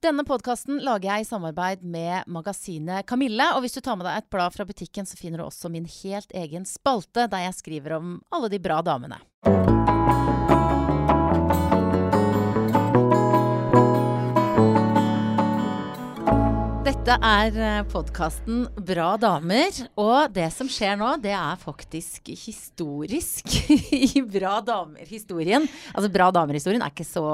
Denne podkasten lager jeg i samarbeid med magasinet Kamille. Og hvis du tar med deg et blad fra butikken, så finner du også min helt egen spalte, der jeg skriver om alle de bra damene. Dette er podkasten Bra damer, og det som skjer nå, det er faktisk historisk i Bra damer-historien. Altså, Bra damer-historien er ikke så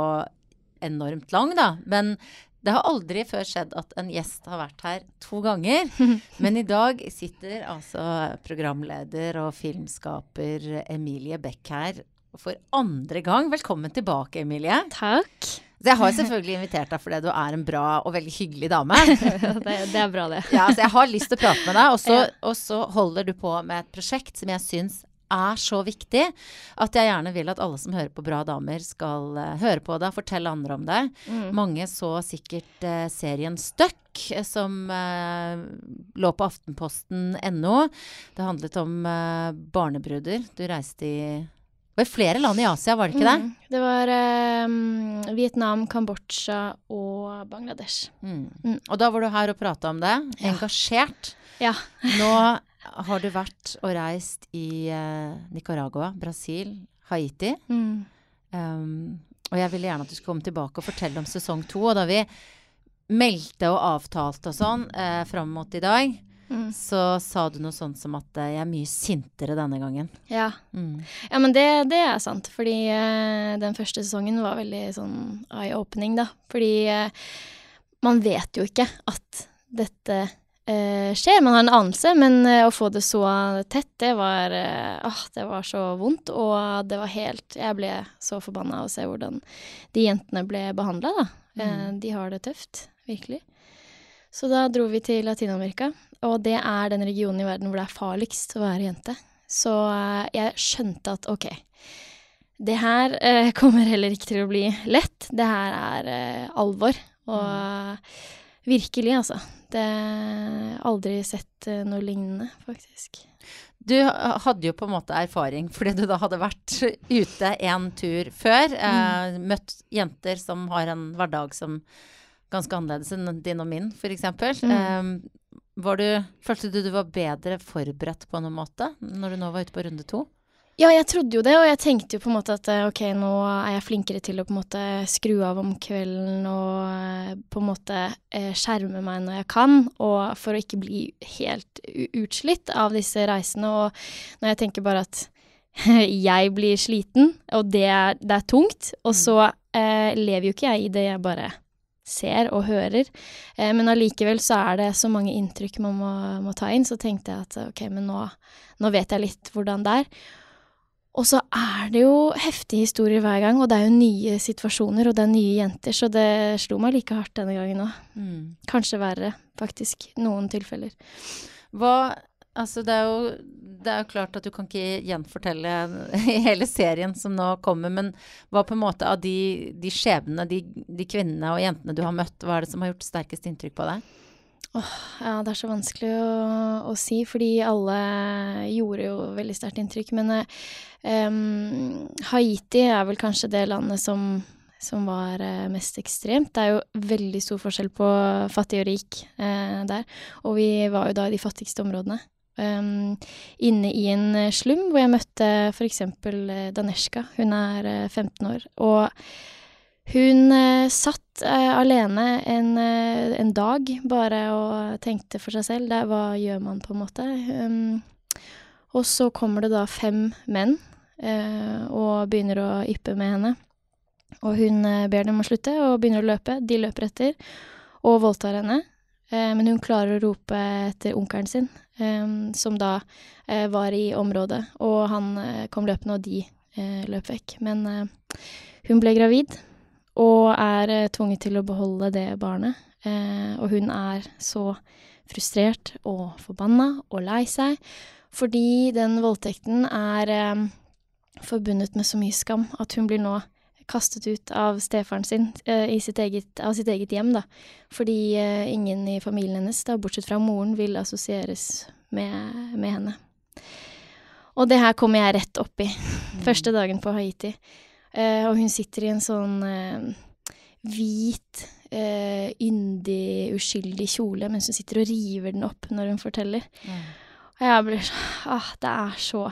enormt lang, da, men det har aldri før skjedd at en gjest har vært her to ganger. Men i dag sitter altså programleder og filmskaper Emilie Beck her for andre gang. Velkommen tilbake, Emilie. Takk. Så jeg har selvfølgelig invitert deg fordi du er en bra og veldig hyggelig dame. det, det, er bra, det. Ja, så jeg har lyst til å prate med deg, og så, og så holder du på med et prosjekt som jeg syns er så viktig at jeg gjerne vil at alle som hører på Bra damer, skal uh, høre på det og fortelle andre om det. Mm. Mange så sikkert uh, serien Stuck, som uh, lå på aftenposten.no. Det handlet om barnebruder. Du reiste i det var flere land i Asia, var det ikke det? Mm. Det var um, Vietnam, Kambodsja og Bangladesh. Mm. Mm. Og da var du her og prata om det. Ja. Engasjert. Ja. Nå har du vært og reist i uh, Nicaragua, Brasil, Haiti. Um, og jeg ville gjerne at du skulle komme tilbake og fortelle om sesong to. Og da vi meldte og avtalte og sånn uh, fram mot i dag, Mm. så sa du noe sånt som at jeg er mye sintere denne gangen. Ja, mm. ja men det, det, er sant. Fordi uh, den første sesongen var veldig sånn eye-opening, da. Fordi uh, man vet jo ikke at dette skjer. Man har en anelse, men å få det så tett, det var Åh, det var så vondt. Og det var helt Jeg ble så forbanna å se hvordan de jentene ble behandla, da. Mm. de har det tøft, virkelig. Så da dro vi til Latin-Amerika. Og det er den regionen i verden hvor det er farligst å være jente. Så jeg skjønte at OK, det her eh, kommer heller ikke til å bli lett. Det her er eh, alvor. Og virkelig, altså. Det har aldri sett noe lignende, faktisk. Du hadde jo på en måte erfaring fordi du da hadde vært ute en tur før. Mm. møtt jenter som har en hverdag som ganske annerledes enn din og min, f.eks. Mm. Um, følte du du var bedre forberedt på noen måte når du nå var ute på runde to? Ja, jeg trodde jo det, og jeg tenkte jo på en måte at ok, nå er jeg flinkere til å på en måte skru av om kvelden og eh, på en måte eh, skjerme meg når jeg kan, og for å ikke bli helt utslitt av disse reisene. Og når jeg tenker bare at jeg blir sliten, og det er, det er tungt, og mm. så eh, lever jo ikke jeg i det jeg bare ser og hører. Eh, men allikevel så er det så mange inntrykk man må, må, ta inn, så tenkte jeg at ok, men nå, nå, vet jeg litt hvordan det er. Og så er det jo heftige historier hver gang, og det er jo nye situasjoner, og det er nye jenter, så det slo meg like hardt denne gangen òg. Mm. Kanskje verre, faktisk. Noen tilfeller. Hva Altså, det er, jo, det er jo klart at du kan ikke gjenfortelle hele serien som nå kommer, men hva på en måte av de, de skjebnene, de, de, kvinnene og jentene du har møtt, hva er det som har gjort sterkest inntrykk på deg? Oh, ja, det er så vanskelig å, å, si, fordi alle gjorde jo veldig sterkt inntrykk. Men um, Haiti er vel kanskje det landet som som var eh, mest ekstremt. Det er jo veldig stor forskjell på fattig og rik uh, der. Og vi var jo da i de fattigste områdene um, inne i en slum, hvor jeg møtte f.eks. Daneshka. Hun er 15 eh, år. Og hun uh, satt uh, alene en, uh, en, dag bare og tenkte for seg selv. Det, hva gjør man, på en måte? Um, og så kommer det da fem menn og begynner å yppe med henne. Og hun ber dem å slutte og begynner å løpe. De løper etter og voldtar henne. men hun klarer å rope etter onkelen sin, som da var i området. Og han kom løpende, og de løp vekk. Men hun ble gravid og er tvunget til å beholde det barnet. og hun er så frustrert og forbanna og lei seg fordi den voldtekten er forbundet med så mye skam at hun blir nå kastet ut av stefaren sin i sitt eget, av sitt eget hjem, da. Fordi ingen i familien hennes, da, bortsett fra moren, vil assosieres med, med, henne. Og det her kommer jeg rett opp i. Mm. Første dagen på Haiti. Uh, og hun sitter i en sånn hvit eh, yndig, uskyldig kjole mens hun sitter og river den opp når hun forteller. Og jeg blir sånn ah, Det er så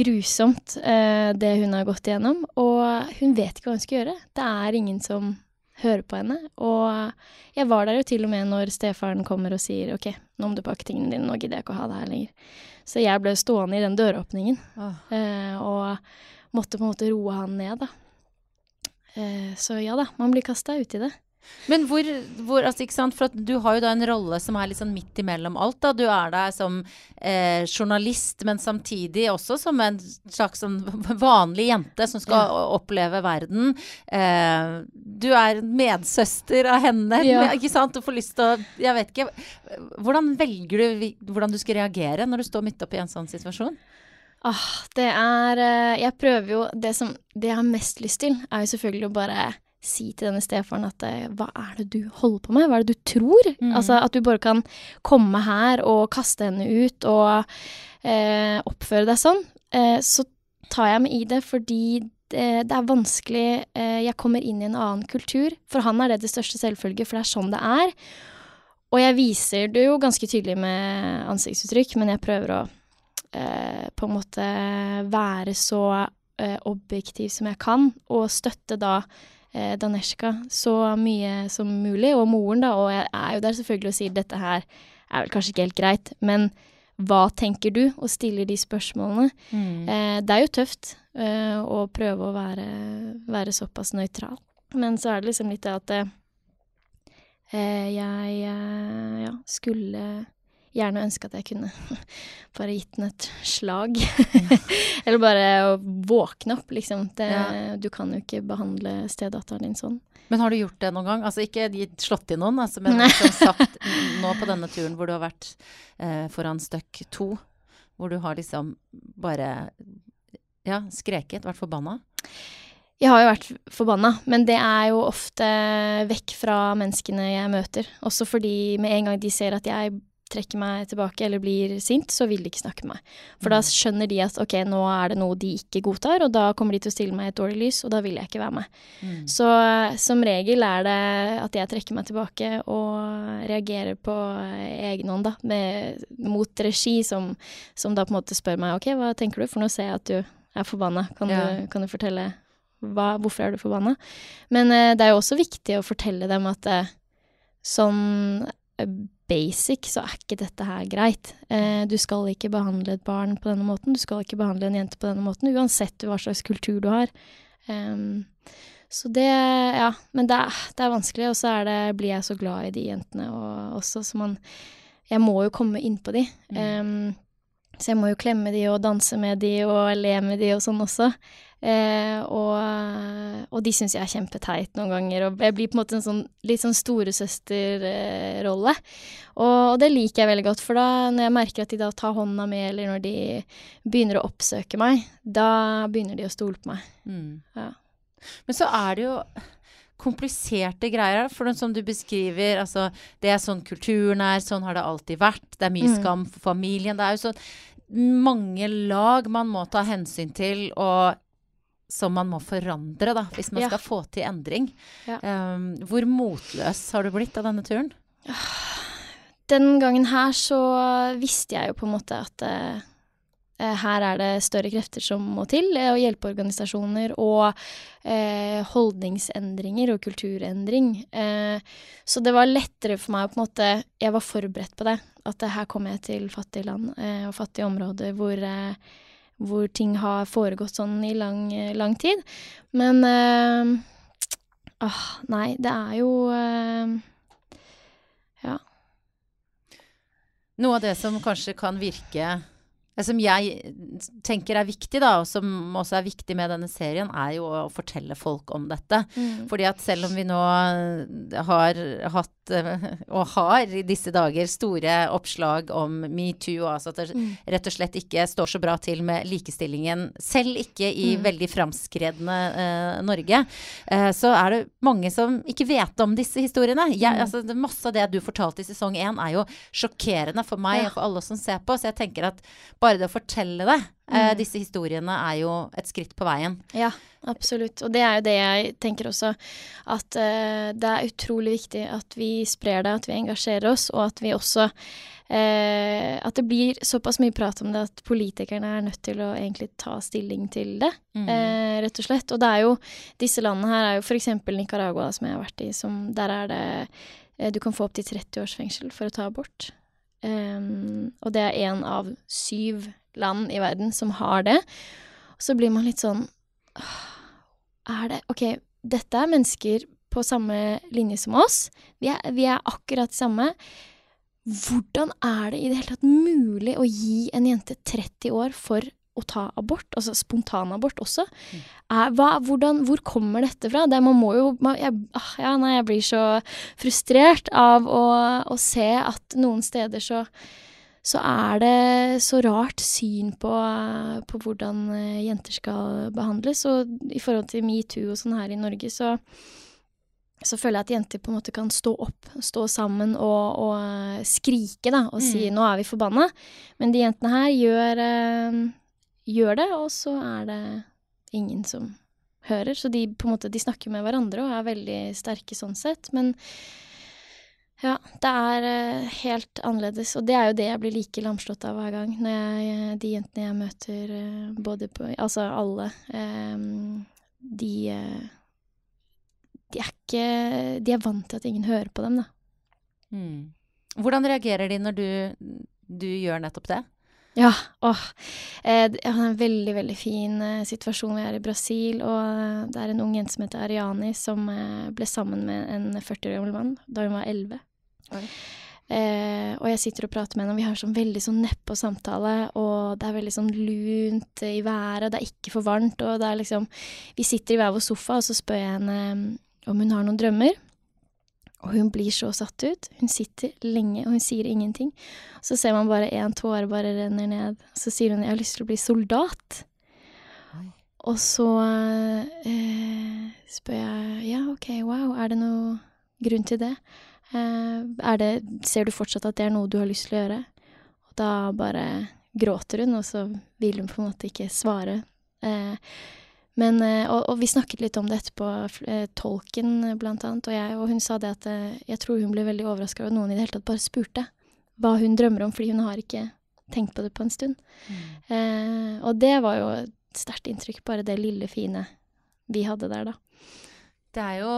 grusomt, eh, det hun har gått igjennom. Og hun vet ikke hva hun skal gjøre. Det er ingen som hører på henne. Og jeg var der jo til og med når stefaren kommer og sier OK, nå må du pakke tingene dine, nå gidder jeg ikke å ha det her lenger. Så jeg ble stående i den døråpningen eh, og måtte på en måte roe han ned, da. Eh, så ja da, man blir kasta ut i det. Men hvor, hvor altså, ikke sant? For du har jo da en rolle som er litt sånn midt imellom alt. da. Du er der som eh, journalist, men samtidig også som en slags sånn vanlig jente som skal ja. oppleve verden. Eh, du er medsøster av henne, ja. ikke sant? Du får lyst til å Jeg vet ikke. Hvordan velger du hvordan du skal reagere når du står midt oppi en sånn situasjon? Ah, det er eh, Jeg prøver jo Det som det jeg har mest lyst til, er jo selvfølgelig å bare si til denne stefaren at eh, hva er det du holder på med, hva er det du tror? Mm. Altså at du bare kan komme her og kaste henne ut og eh, oppføre deg sånn. Eh, så tar jeg meg i det fordi det, det er vanskelig eh, Jeg kommer inn i en annen kultur. For han er det det største selvfølge, for det er sånn det er. Og jeg viser det jo ganske tydelig med ansiktsuttrykk, men jeg prøver å eh, på en måte være så eh, objektiv som jeg kan, og støtte da eh, Daneshka så mye som mulig, og moren, da, og jeg er jo der selvfølgelig og sier dette her er vel kanskje ikke helt greit, men hva tenker du, og stiller de spørsmålene. Mm. Eh, det er jo tøft eh, å prøve å være, være såpass nøytral, men så er det liksom litt det at eh, jeg eh, ja, skulle gjerne ønske at jeg kunne bare gitt den et slag. Eller bare å våkne opp, liksom. Det, ja. Du kan jo ikke behandle stedatteren din sånn. Men har du gjort det noen gang? Altså ikke slått i noen, altså, men som sagt nå på denne turen hvor du har vært eh, foran støkk to, hvor du har liksom bare ja, skreket, vært forbanna? Jeg har jo vært forbanna, men det er jo ofte vekk fra menneskene jeg møter. Også fordi med en gang de ser at jeg trekker meg tilbake eller blir sint, så vil de ikke snakke med meg. For mm. da skjønner de at ok, nå er det noe de ikke godtar, og da kommer de til å stille meg i et dårlig lys, og da vil jeg ikke være med. Mm. Så som regel er det at jeg trekker meg tilbake og reagerer på egen hånd, da, med, mot regi, som, som, da på en måte spør meg ok, hva tenker du, for nå ser jeg at du er forbanna, kan, ja. du, kan du fortelle hva, hvorfor er du forbanna? Men eh, det er jo også viktig å fortelle dem at eh, sånn basic, så er ikke dette her greit. Eh, du skal ikke behandle et barn på denne måten, du skal ikke behandle en jente på denne måten, uansett hva slags kultur du har. Um, så det Ja, men det det er vanskelig, og så blir jeg så glad i de jentene og, også, så man Jeg må jo komme innpå de. Um, så jeg må jo klemme de og danse med de og le med de og sånn også. Eh, og, og, de syns jeg er kjempeteit noen ganger, og jeg blir på en måte en sånn litt sånn storesøsterrolle. Og, det liker jeg veldig godt, for da når jeg merker at de da tar hånda mi, eller når de begynner å oppsøke meg, da begynner de å stole på meg. Mm. Ja. Men så er det jo kompliserte greier. For som du beskriver, altså Det er sånn kulturen er, sånn har det alltid vært. Det er mye mm. skam for familien. Det er jo sånn mange lag man må ta hensyn til, og som man må forandre, da, hvis man ja. skal få til endring. Ja. Um, hvor motløs har du blitt av denne turen? Den gangen her så visste jeg jo på en måte at uh, her er det større krefter som må til, eh, og hjelpeorganisasjoner og uh, holdningsendringer og kulturendring. Uh, så det var lettere for meg å på en måte Jeg var forberedt på det. At her kommer jeg til fattige land og fattige områder hvor hvor ting har foregått sånn i lang, lang tid. Men åh, nei, det er jo øh, Ja. Noe av det som kanskje kan virke det som jeg tenker er viktig, da, og som også er viktig med denne serien, er jo å fortelle folk om dette. Mm. Fordi at selv om vi nå har hatt Eh, og har i disse dager, store oppslag om metoo, altså at det mm. rett og slett ikke står så bra til med likestillingen, selv ikke i mm. veldig framskredne eh, Norge, eh, så er det mange som ikke vet om disse historiene. Jeg, mm. altså, masse av det du fortalte i sesong én, er jo sjokkerende for meg ja. og for alle som ser på, så jeg tenker at bare det å fortelle det Eh, Mm. disse historiene er jo et skritt på veien. Ja, absolutt. Og det er jo det jeg tenker også. At uh, det er utrolig viktig at vi sprer det, at vi engasjerer oss, og at vi også eh, At det blir såpass mye prat om det at politikerne er nødt til å egentlig ta stilling til det, Mm. eh, rett og slett. Og det er jo Disse landene her er jo f.eks. Nicaragua, som jeg har vært i, som Der er det eh, Du kan få opptil 30 års fengsel for å ta abort. Um, og det er én av syv land i verden som har det. Så blir man litt sånn er det Ok, dette er mennesker på samme linje som oss. Vi er, vi er akkurat samme. Hvordan er det i det hele tatt mulig å gi en jente 30 år for å ta abort? Altså spontanabort også. Er, hva, hvordan, hvor kommer dette fra? Det, man må jo man, jeg, ah, ja, nei, jeg blir så frustrert av å, å se at noen steder så så er det så rart syn på, på hvordan eh, jenter skal behandles. Og i forhold til metoo og sånn her i Norge, så, så føler jeg at jenter på en måte kan stå opp, stå sammen og, og skrike, da, og si Mm. 'nå er vi forbanna'. Men de jentene her gjør, eh, gjør det, og så er det ingen som hører. Så de måte, de snakker med hverandre og er veldig sterke sånn sett. Men ja, det er eh, helt annerledes, og det er jo det jeg blir like lamslått av hver gang. Når jeg, eh, de jentene jeg møter, eh, både på Altså alle. de De er ikke De er vant til at ingen hører på dem, da. Mm. Hvordan reagerer de når du, du gjør nettopp det? Ja, åh. Eh, det er en veldig, veldig fin eh, situasjon. Vi er i Brasil, og eh, det er en ung jente som heter Ariani, som eh, ble sammen med en 40 år gammel mann da hun var 11. Eh, og jeg sitter og prater med henne, og vi har sånn veldig sånn nedpå samtale, og det er veldig sånn lunt i været, det er ikke for varmt, og det er liksom Vi sitter i hver vår sofa, og så spør jeg henne mm, om hun har noen drømmer. Og hun blir så satt ut. Hun sitter lenge, og hun sier ingenting. Så ser man bare én tåre bare renner ned. Så sier hun 'jeg har lyst til å bli soldat'. Oi. Og så eh, spør jeg 'ja, ok, wow, er det noe grunn til det'? Eh, det, ser du fortsatt at det er noe du har lyst til å gjøre? Og da bare gråter hun, og så vil hun på en måte ikke svare. Eh, men, eh, og, og vi snakket litt om det etterpå, eh, tolken blant annet, og jeg, og hun sa det at eh, jeg tror hun ble veldig overraska over at noen i det hele tatt bare spurte hva hun drømmer om, fordi hun har ikke tenkt på det på en stund. Eh, og det var jo et sterkt inntrykk, bare det lille fine vi hadde der, da. Det er jo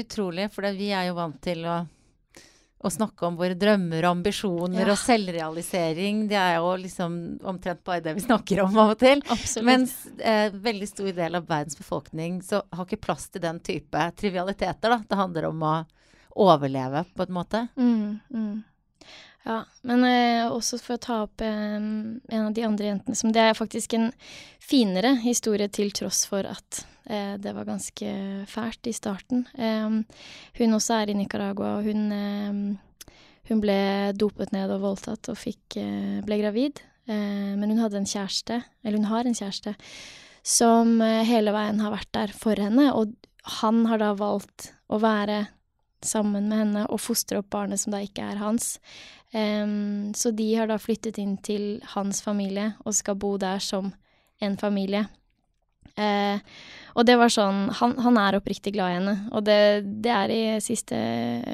utrolig, for vi er jo vant til å, å snakke om våre drømmer og ambisjoner Ja. og selvrealisering. Det er jo liksom omtrent bare det vi snakker om av og til. Absolutt. Mens eh, veldig stor del av verdens befolkning så har ikke plass til den type trivialiteter. Da. Det handler om å overleve, på en måte. Mm, mm. Ja, men eh, også for å ta opp eh, en av de andre jentene som Det er faktisk en finere historie til tross for at eh, det var ganske fælt i starten. Eh, hun også er i Nicaragua, og hun, eh, hun ble dopet ned og voldtatt og fikk, eh, ble gravid. Men hun hadde en kjæreste, eller hun har en kjæreste, som hele veien har vært der for henne, og han har da valgt å være sammen med henne og fostre opp barnet som da ikke er hans. Um, så de har da flyttet inn til hans familie og skal bo der som en familie. Uh, og det var sånn han, han er oppriktig glad i henne, og det, det er i siste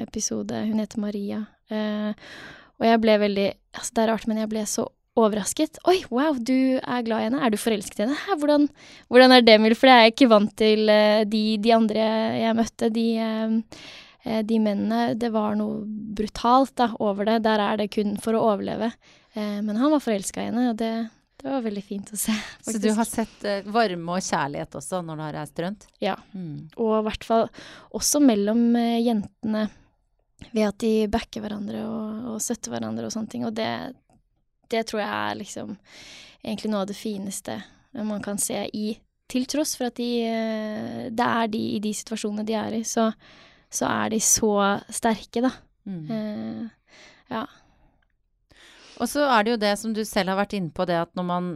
episode. Hun heter Maria. Uh, og jeg ble veldig Altså, det er rart, men jeg ble så overrasket. Oi, wow, du er glad i henne. Er du forelsket i henne? Hvordan, hvordan er det Emil? For det er jeg ikke vant til eh, de, de andre jeg møtte. De de mennene, det var noe brutalt da, over det. Der er det kun for å overleve. Eh, men han var forelska i henne, og det, det var veldig fint å se. Så du har sett eh, varme og kjærlighet også når du har reist rundt? Ja. Mm. Og i hvert fall også mellom eh, jentene, ved at de backer hverandre og, og støtter hverandre og sånne ting. Og det, det tror jeg er liksom egentlig noe av det fineste man kan se i Til tross for at de eh, Det er de i de situasjonene de er i, så, så er de så sterke, da. Mm. Uh, ja. Og så er det jo det som du selv har vært inne på, det at når man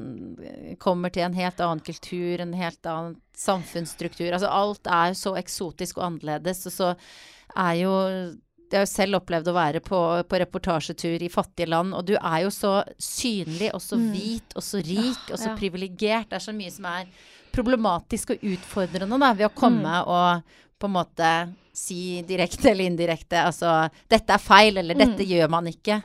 kommer til en helt annen kultur, en helt annen samfunnsstruktur Altså alt er så eksotisk og annerledes, og så er jo jeg har jo selv opplevd å være på, på reportasjetur i fattige land, og du er jo så synlig og så Mm. hvit og så rik og så ja. privilegert. Det er så mye som er problematisk og utfordrende da, ved å komme Mm. og på en måte si direkte eller indirekte altså 'dette er feil', eller 'dette Mm. gjør man ikke'.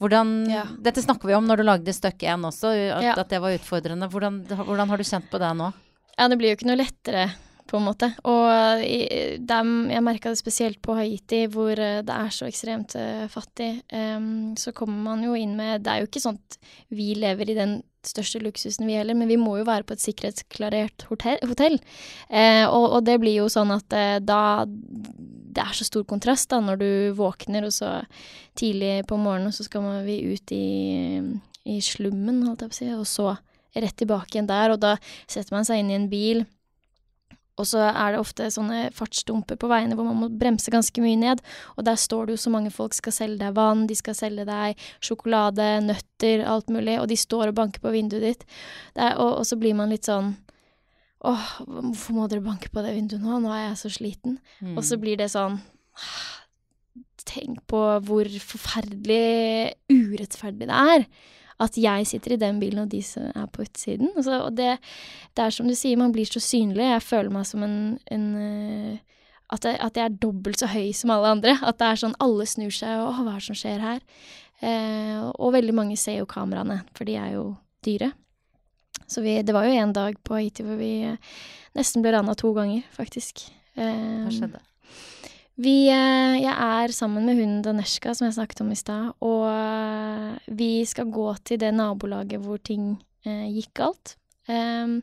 Hvordan, Ja. Dette snakker vi om når du lagde stykket 1 også, at, Ja. at det var utfordrende. Hvordan, hvordan har du kjent på det nå? Ja, det blir jo ikke noe lettere, på en måte. Og er, jeg merka det spesielt på Haiti, hvor eh, det er så ekstremt eh, fattig. Um, så kommer man jo inn med Det er jo ikke sånn at vi lever i den største luksusen, vi heller, men vi må jo være på et sikkerhetsklarert hotell. Eh, og, og det blir jo sånn at eh, da Det er så stor kontrast da, når du våkner, og så tidlig på morgenen, så skal vi ut i, i slummen, holdt jeg på å si, og så rett tilbake igjen der, og da setter man seg inn i en bil. Og så er det ofte sånne fartsdumper på veiene hvor man må bremse ganske mye ned. Og der står det jo så mange folk skal selge deg vann, de skal selge deg sjokolade, nøtter, alt mulig. Og de står og banker på vinduet ditt. Det er, og, og så blir man litt sånn Åh, hvorfor må dere banke på det vinduet nå? Nå er jeg så sliten. Og så blir det sånn Tenk på hvor forferdelig urettferdig det er at jeg sitter i den bilen og de som er på utsiden. Altså, og det, det er som du sier, man blir så synlig. Jeg føler meg som en, en eh, at, jeg, at jeg er dobbelt så høy som alle andre. At det er sånn alle snur seg og 'Å, hva er det som skjer her?' Eh, og veldig mange ser jo kameraene, for de er jo dyre. Så vi, det var jo en dag på Haiti hvor vi eh, nesten ble rana to ganger, faktisk. Eh, Hva skjedde? Vi, eh, jeg er sammen med hunden Daneshka, som jeg snakket om i stad, og eh, vi skal gå til det nabolaget hvor ting eh, gikk galt. Um,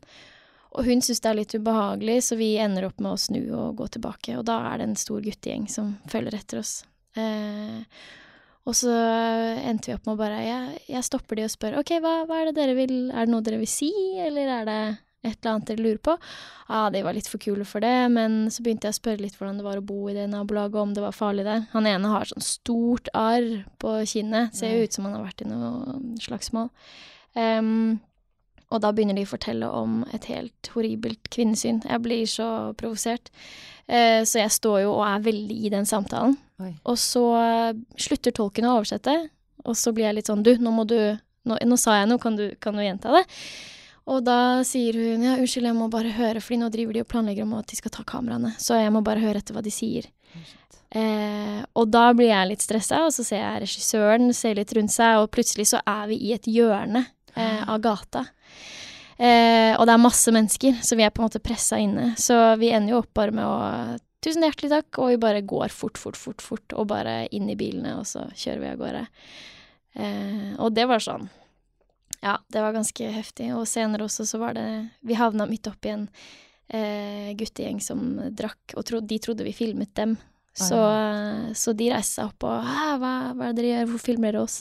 og hun syns det er litt ubehagelig, så vi ender opp med å snu og gå tilbake. Og da er det en stor guttegjeng som følger etter oss. Uh, og så endte vi opp med å bare Jeg, jeg stopper de og spør OK, hva, hva er det dere vil Er det noe dere vil si, eller er det et eller annet dere lurer på? Ja, de var litt for kule for det, men så begynte jeg å spørre litt hvordan det var å bo i det nabolaget, om det var farlig der. Han ene har sånn stort arr på kinnet, ser jo ut som han har vært i noe slagsmål. Um, og da begynner de å fortelle om et helt horribelt kvinnesyn. Jeg blir så provosert. Eh, så jeg står jo og er veldig i den samtalen. Oi. Og så slutter tolken å oversette, og så blir jeg litt sånn Du, nå må du Nå, nå sa jeg noe, kan du, kan du gjenta det? Og da sier hun ja, unnskyld, jeg må bare høre, fordi nå driver de og planlegger om at de skal ta kameraene, så jeg må bare høre etter hva de sier. Eh, og da blir jeg litt stressa, og så ser jeg regissøren ser litt rundt seg, og plutselig så er vi i et hjørne eh, av gata. Eh, og det er masse mennesker, så vi er på en måte pressa inne. Så vi ender jo opp bare med å Tusen hjertelig takk, og vi bare går fort, fort, fort, fort, og bare inn i bilene, og så kjører vi av gårde. Eh, og det var sånn Ja, det var ganske heftig. Og senere også så var det Vi havna midt oppi en eh, guttegjeng som drakk, og tro, de trodde vi filmet dem. Så, så de reiste seg opp og hva, hva er det dere gjør, Hvor filmer dere oss?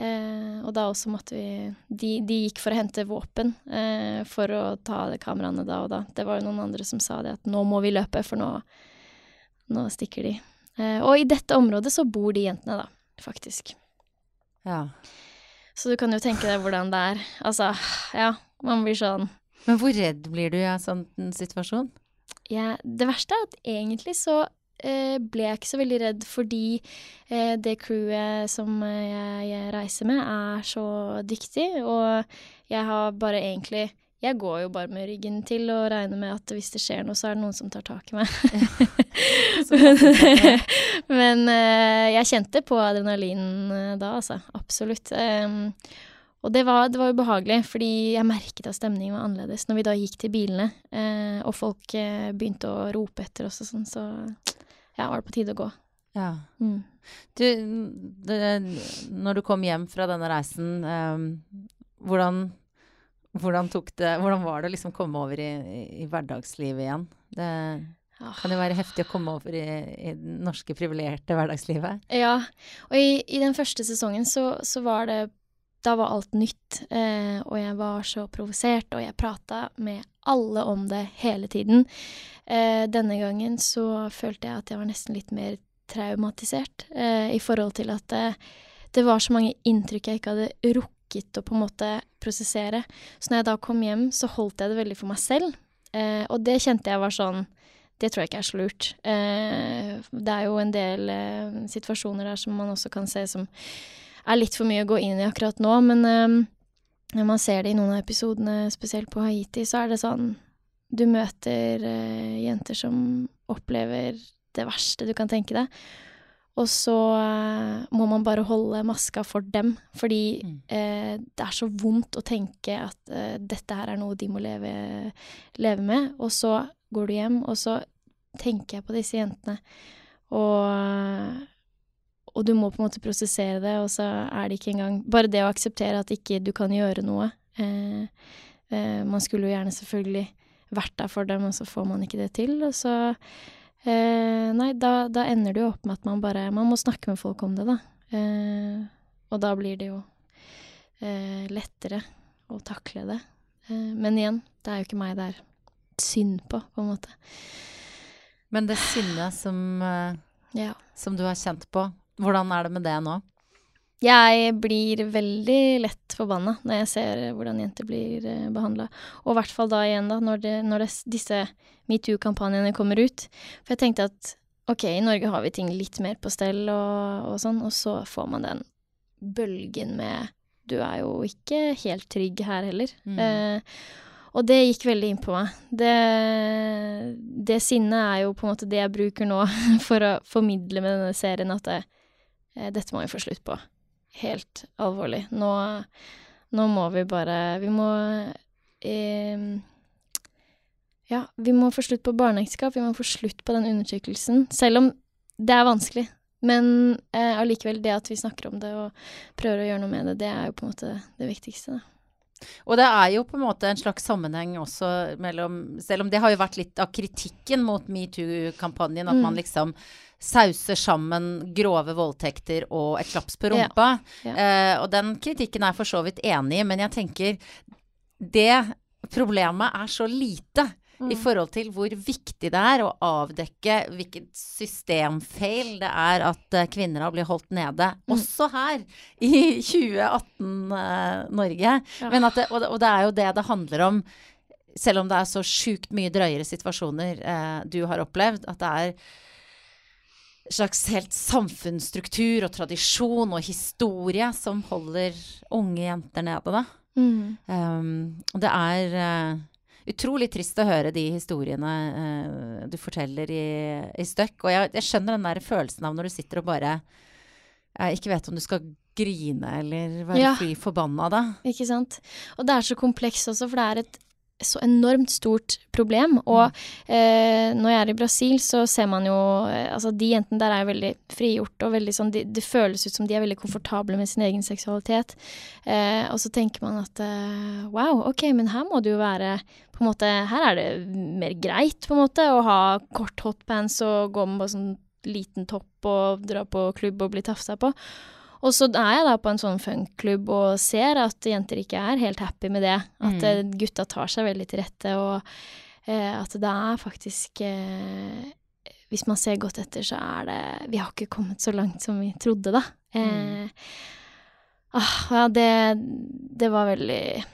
Eh, og da også måtte vi de, de gikk for å hente våpen eh, for å ta kameraene da og da. Det var jo noen andre som sa det, at nå må vi løpe, for nå, nå stikker de. Eh, og i dette området så bor de jentene, da, faktisk. Ja. Så du kan jo tenke deg hvordan det er. Altså, ja, man blir sånn Men hvor redd blir du i en sånn situasjon? Ja, det verste er at egentlig så eh, ble jeg ikke så veldig redd fordi eh, det crewet som eh, jeg, jeg reiser med, er så dyktig, og jeg har bare egentlig jeg går jo bare med ryggen til og regner med at hvis det skjer noe, så er det noen som tar tak i meg. Men eh, jeg kjente på adrenalinen eh, da, altså. Absolutt. Og det var, det var ubehagelig, fordi jeg merket at stemningen var annerledes. Når vi da gikk til bilene, eh, og folk begynte å rope etter oss og sånn, så ja, var det på tide å gå. Ja. Mm. Du, det, når du kom hjem fra denne reisen, um, hvordan, hvordan, det, hvordan var det å liksom komme over i, i hverdagslivet igjen? Det kan jo være heftig å komme over i, i det norske privilegerte hverdagslivet. Ja, og i, i den første sesongen så, så var det Da var alt nytt, eh, og jeg var så provosert, og jeg prata med alle om det hele tiden. Eh, denne gangen så følte jeg at jeg var nesten litt mer traumatisert, eh, i forhold til at det, det var så mange inntrykk jeg ikke hadde rukket å på en måte prosessere. Så når jeg da kom hjem, så holdt jeg det veldig for meg selv, eh, og det kjente jeg var sånn det tror jeg ikke er så lurt. Eh, det er jo en del eh, situasjoner der som man også kan se som er litt for mye å gå inn i akkurat nå, men eh, når man ser det i noen av episodene, spesielt på Haiti, så er det sånn Du møter eh, jenter som opplever det verste du kan tenke deg. Og så eh, må man bare holde maska for dem, fordi Mm. eh, det er så vondt å tenke at eh, dette her er noe de må leve, leve med. Og så går du hjem, og så tenker jeg på disse jentene, og, og du må på en måte prosessere det, og så er det ikke engang Bare det å akseptere at ikke du kan gjøre noe. Eh, eh, man skulle jo gjerne selvfølgelig vært der for dem, og så får man ikke det til, og så nei, da, da ender det jo opp med at man bare Man må snakke med folk om det, da. Eh, og da blir det jo eh, lettere å takle det. Eh, men igjen, det er jo ikke meg det er synd på, på en måte. Men det sinnet som, eh, Ja. som du har kjent på, hvordan er det med det nå? Jeg blir veldig lett forbanna når jeg ser hvordan jenter blir eh, behandla. Og i hvert fall da igjen, da, når, det, når det, disse metoo-kampanjene kommer ut. For jeg tenkte at ok, i Norge har vi ting litt mer på stell og, og sånn, og så får man den bølgen med du er jo ikke helt trygg her heller. Mm. Eh, og det gikk veldig inn på meg. Det, det sinnet er jo på en måte det jeg bruker nå for å formidle med denne serien at det, eh, dette må vi få slutt på. Helt alvorlig. Nå, nå må vi bare Vi må eh, Ja, vi må få slutt på barneekteskap. Vi må få slutt på den undertrykkelsen. Selv om det er vanskelig. Men eh, det at vi snakker om det og prøver å gjøre noe med det, det er jo på en måte det viktigste. Da. Og det er jo på en måte en slags sammenheng også mellom Selv om det har jo vært litt av kritikken mot metoo-kampanjen, at Mm. man liksom sauser sammen grove voldtekter og et klaps på rumpa. Ja. Eh, og den kritikken er jeg for så vidt enig i, men jeg tenker det problemet er så lite i forhold til hvor viktig det er å avdekke hvilket systemfeil det er at eh, kvinner har blitt holdt nede, Mm. også her i 2018-Norge. Ja. Men at det, og, det, og det er jo det det handler om, selv om det er så sjukt mye drøyere situasjoner eh, du har opplevd, at det er slags helt samfunnsstruktur og tradisjon og historie som holder unge jenter nede, da. Mm. Um, det er eh, utrolig trist å høre de historiene eh, du forteller i, i støkk. Og jeg, jeg skjønner den der følelsen av når du sitter og bare jeg ikke vet om du skal grine eller være Ja. fly forbanna da. Ikke sant. Og det er så komplekst også, for det er et så enormt stort problem. Og eh, når jeg er i Brasil, så ser man jo eh, Altså, de jentene der er veldig frigjort, og veldig sånn de, Det føles ut som de er veldig komfortable med sin egen seksualitet. Eh, og så tenker man at eh, wow, ok, men her må det jo være på en måte Her er det mer greit, på en måte, å ha kort hotpants og gå med bare sånn liten topp og dra på klubb og bli tafsa på. Og så er jeg da på en sånn funkklubb og ser at jenter ikke er helt happy med det. At Mm. eh, gutta tar seg veldig til rette, og eh, at det er faktisk eh, Hvis man ser godt etter, så er det Vi har ikke kommet så langt som vi trodde, da. Eh, ah, ja, det, det var veldig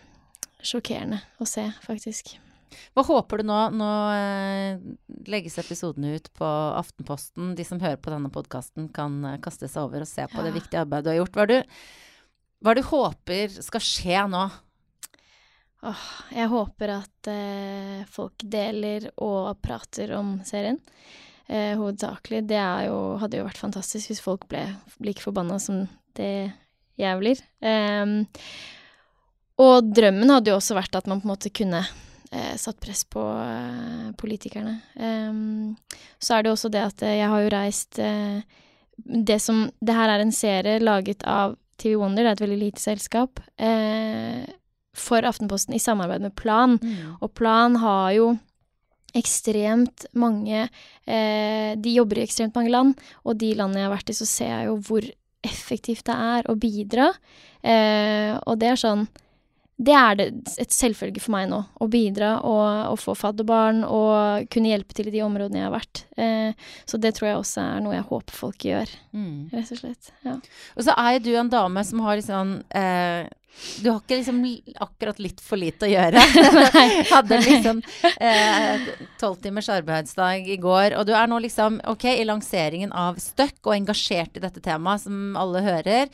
sjokkerende å se, faktisk. Hva håper du nå? Nå eh, legges episoden ut på Aftenposten. De som hører på denne podkasten, kan eh, kaste seg over og se på det viktige arbeidet du har gjort. Hva du, hva du håper skal skje nå? Åh, jeg håper at eh, folk deler og prater om serien. Eh, hovedsakelig. Det jo, hadde jo vært fantastisk hvis folk ble like forbanna som det jeg blir. Eh, og drømmen hadde jo også vært at man på en måte kunne satt press på eh, politikerne. Ehm, så er det også det at eh, jeg har jo reist eh, Det som Det her er en serie laget av TV Wonder, det er et veldig lite selskap. Eh, for Aftenposten i samarbeid med Plan. Og Plan har jo ekstremt mange eh, De jobber i ekstremt mange land, og de landene jeg har vært i, så ser jeg jo hvor effektivt det er å bidra. Eh, og det er sånn det er det et selvfølge for meg nå. Å bidra og, og få fadderbarn og kunne hjelpe til i de områdene jeg har vært. Eh, så det tror jeg også er noe jeg håper folk gjør, Mm. rett og slett. Ja. Og så er jo du en dame som har liksom eh, Du har ikke liksom akkurat litt for lite å gjøre. Hadde liksom tolv timers arbeidsdag i går, og du er nå liksom ok i lanseringen av Støkk og engasjert i dette temaet, som alle hører.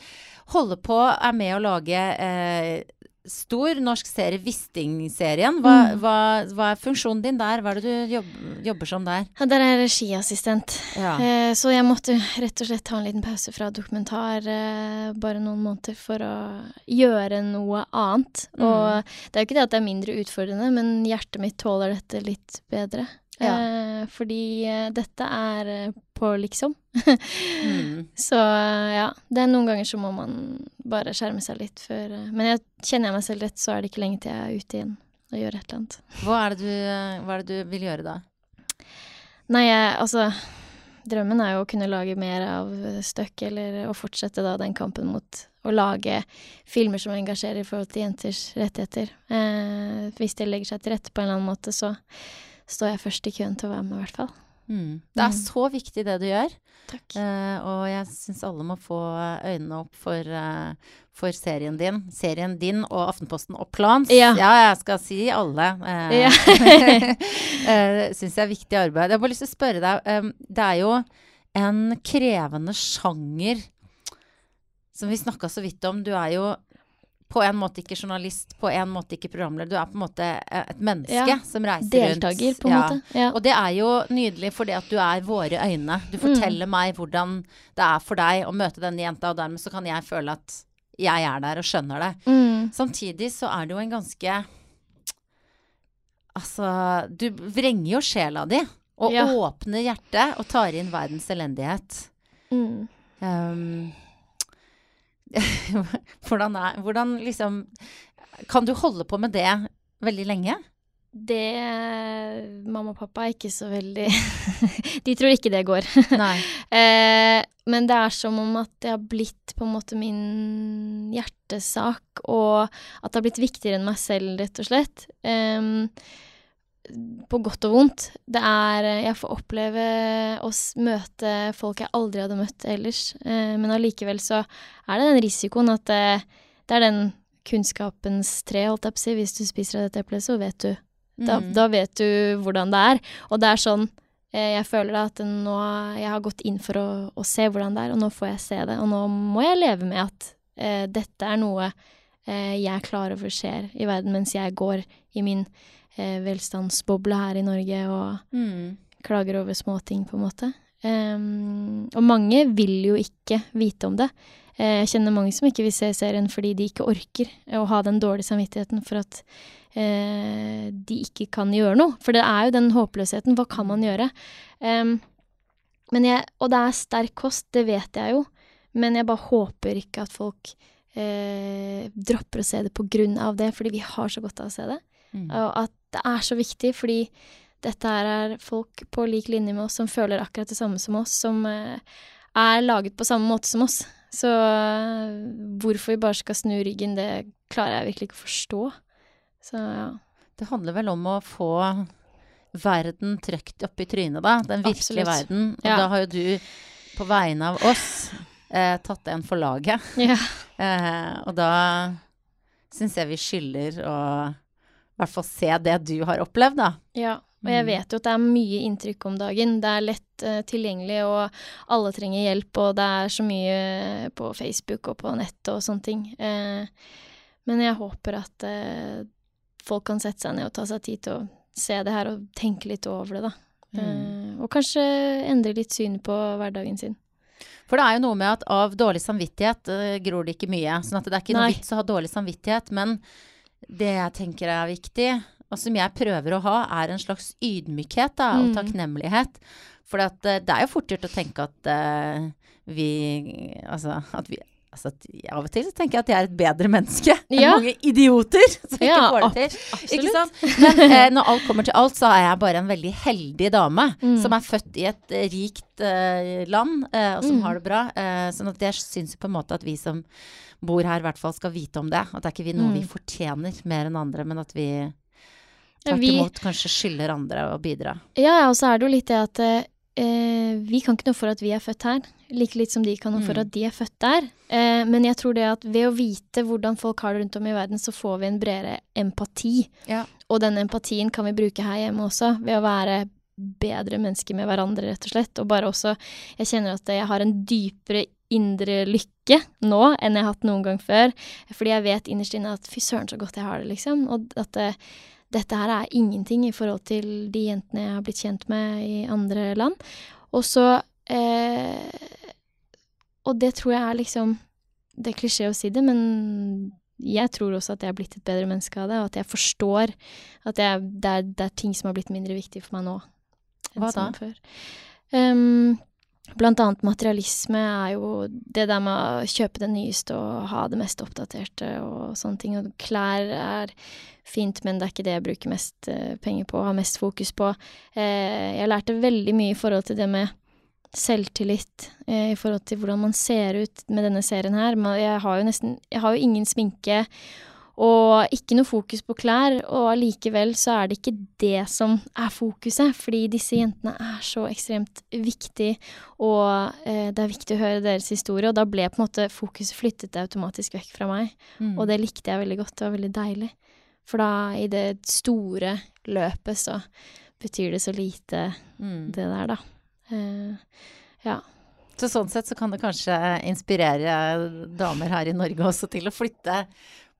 Holder på, er med å lage eh, stor norsk serie, Wisting-serien. Hva, Mm. hva, hva er funksjonen din der? Hva er det du jobb, jobber som der? Ja, Der er jeg regiassistent. Ja. Eh, så jeg måtte rett og slett ta en liten pause fra dokumentar eh, bare noen måneder for å gjøre noe annet. Mm. Og det er jo ikke det at det er mindre utfordrende, men hjertet mitt tåler dette litt bedre. Ja. Eh, fordi eh, dette er eh, på liksom. Mm. Så eh, ja, det er noen ganger så må man bare skjerme seg litt før Men jeg, kjenner jeg meg selv rett, så er det ikke lenge til jeg er ute igjen og gjør et eller annet. Hva, er det du, er det du vil gjøre da? Nei, jeg, altså Drømmen er jo å kunne lage mer av Stuck, eller å fortsette da den kampen mot å lage filmer som engasjerer i forhold til jenters rettigheter. Eh, hvis det legger seg til rette på en eller annen måte, så står jeg først i køen til å være med, i hvert fall. Mm. Det er Mm. så viktig det du gjør. Takk. Uh, og jeg syns alle må få øynene opp for, uh, for serien din. Serien din og Aftenposten og Plans. Ja. jeg skal si alle. Uh, Ja. syns jeg er viktig arbeid. Jeg har bare lyst til å spørre deg. Um, det er jo en krevende sjanger som vi snakka så vidt om. Du er jo på en måte ikke journalist, på en måte ikke programleder. Du er på en måte eh, et menneske Ja. som reiser Deltaker, rundt. på en Ja. måte. Ja. Og det er jo nydelig fordi at du er våre øyne. Du forteller meg hvordan det er for deg å møte denne jenta, og dermed så kan jeg føle at jeg er der og skjønner det. Mm. Samtidig så er det jo en ganske Altså, du vrenger jo sjela di. Og åpner hjertet og tar inn verdens elendighet. Mm. Um, hvordan er Hvordan liksom Kan du holde på med det veldig lenge? Det Mamma og pappa er ikke så veldig De tror ikke det går. Eh, men det er som om at det har blitt på en måte min hjertesak, og at det har blitt viktigere enn meg selv, rett og slett. Em, på godt og vondt. Det er Jeg får oppleve å møte folk jeg aldri hadde møtt ellers, eh, men allikevel så er det den risikoen at det, det er den kunnskapens tre, holdt jeg på å si. Hvis du spiser av dette eplet, så vet du da, Mm. da vet du hvordan det er. Og det er sånn eh, jeg føler da at nå Jeg har gått inn for å, å se hvordan det er, og nå får jeg se det. Og nå må jeg leve med at eh, dette er noe eh, jeg er klar over skjer i verden, mens jeg går i min eh, velstandsboble her i Norge og Mm. klager over småting, på en måte. Um, og mange vil jo ikke vite om det. Eh, Jeg kjenner mange som ikke vil se serien fordi de ikke orker å ha den dårlige samvittigheten for at eh, de ikke kan gjøre noe. For det er jo den håpløsheten. Hva kan man gjøre? Um, men jeg, og det er sterk kost, det vet jeg jo. Men jeg bare håper ikke at folk eh, dropper å se det på grunn av det, fordi vi har så godt av å se det. Mm. Og at det er så viktig, fordi dette her er folk på lik linje med oss som føler akkurat det samme som oss, som eh, er laget på samme måte som oss. Så eh, hvorfor vi bare skal snu ryggen, det klarer jeg virkelig ikke å forstå. Så ja. Det handler vel om å få verden trøkt opp i trynet, da. Den virkelige Absolutt. verden. Og Ja. da har jo du, på vegne av oss, eh, tatt en for laget. ja. Eh, og da syns jeg vi skylder å i hvert fall se det du har opplevd, da. Ja, og jeg Mm. vet jo at det er mye inntrykk om dagen. Det er lett uh, tilgjengelig, og alle trenger hjelp, og det er så mye på Facebook og på nett og sånne ting. Uh, men jeg håper at uh, folk kan sette seg ned og ta seg tid til å se det her og tenke litt over det, da. Mm. Eh, og kanskje endre litt syn på hverdagen sin. For det er jo noe med at av dårlig samvittighet eh, gror det ikke mye. Sånn at det er ikke noe vits å ha dårlig samvittighet. Men det jeg tenker er viktig, og som jeg prøver å ha, er en slags ydmykhet da, og Mm. takknemlighet. For eh, det er jo fort gjort å tenke at uh, vi Altså at vi altså, Av og til tenker jeg at jeg er et bedre menneske enn Ja. mange idioter som ikke Ja, får det til. Ikke? Men eh, når alt kommer til alt, så er jeg bare en veldig heldig dame Mm. som er født i et eh, rikt eh, land, eh, og som Mm. har det bra. Sånn at jeg syns på en måte at vi som bor her, i hvert fall skal vite om det. At det er ikke vi noe Mm. vi fortjener mer enn andre, men at vi tvert imot kanskje skylder andre å bidra. Ja, og så er det jo litt det at eh, vi kan ikke noe for at vi er født her. Like litt som de kan noe for Mm. at de er født der. Eh, men jeg tror det at ved å vite hvordan folk har det rundt om i verden, så får vi en bredere empati. Ja. Og den empatien kan vi bruke her hjemme også, ved å være bedre mennesker med hverandre, rett og slett. Og bare også Jeg kjenner at jeg har en dypere indre lykke nå enn jeg har hatt noen gang før. Fordi jeg vet innerst inne at fy søren så godt jeg har det, liksom. Og at eh, dette her er ingenting i forhold til de jentene jeg har blitt kjent med i andre land. Og så eh, Og det tror jeg er liksom Det er klisjé å si det, men jeg tror også at jeg er blitt et bedre menneske av det, og at jeg forstår at jeg, det, er, det er ting som har blitt mindre viktig for meg nå. enn Hva som da? Før. Ehm, blant annet materialisme er jo det der med å kjøpe det nyeste og ha det mest oppdaterte og sånne ting. Og klær er fint, men det er ikke det jeg bruker mest eh, penger på og har mest fokus på. Eh, jeg lærte veldig mye i forhold til det med selvtillit, eh, i forhold til hvordan man ser ut med denne serien her. Jeg har jo nesten Jeg har jo ingen sminke og ikke noe fokus på klær, og allikevel så er det ikke det som er fokuset, fordi disse jentene er så ekstremt viktige, og eh, det er viktig å høre deres historie, og da ble på en måte fokuset flyttet automatisk vekk fra meg, Mm. og det likte jeg veldig godt, det var veldig deilig. For da, i det store løpet, så betyr det så lite, Mm. det der, da. Eh, ja. Så sånn sett så kan det kanskje inspirere damer her i Norge også til å flytte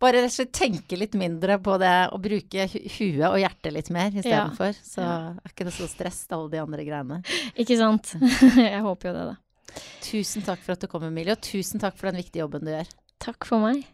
Bare rett og slett tenke litt mindre på det og bruke huet og hjertet litt mer istedenfor. Så Ja. er ikke det så stress, alle de andre greiene. Ikke sant? jeg håper jo det, da. Tusen takk for at du kom, Emilie, og tusen takk for den viktige jobben du gjør. Takk for meg.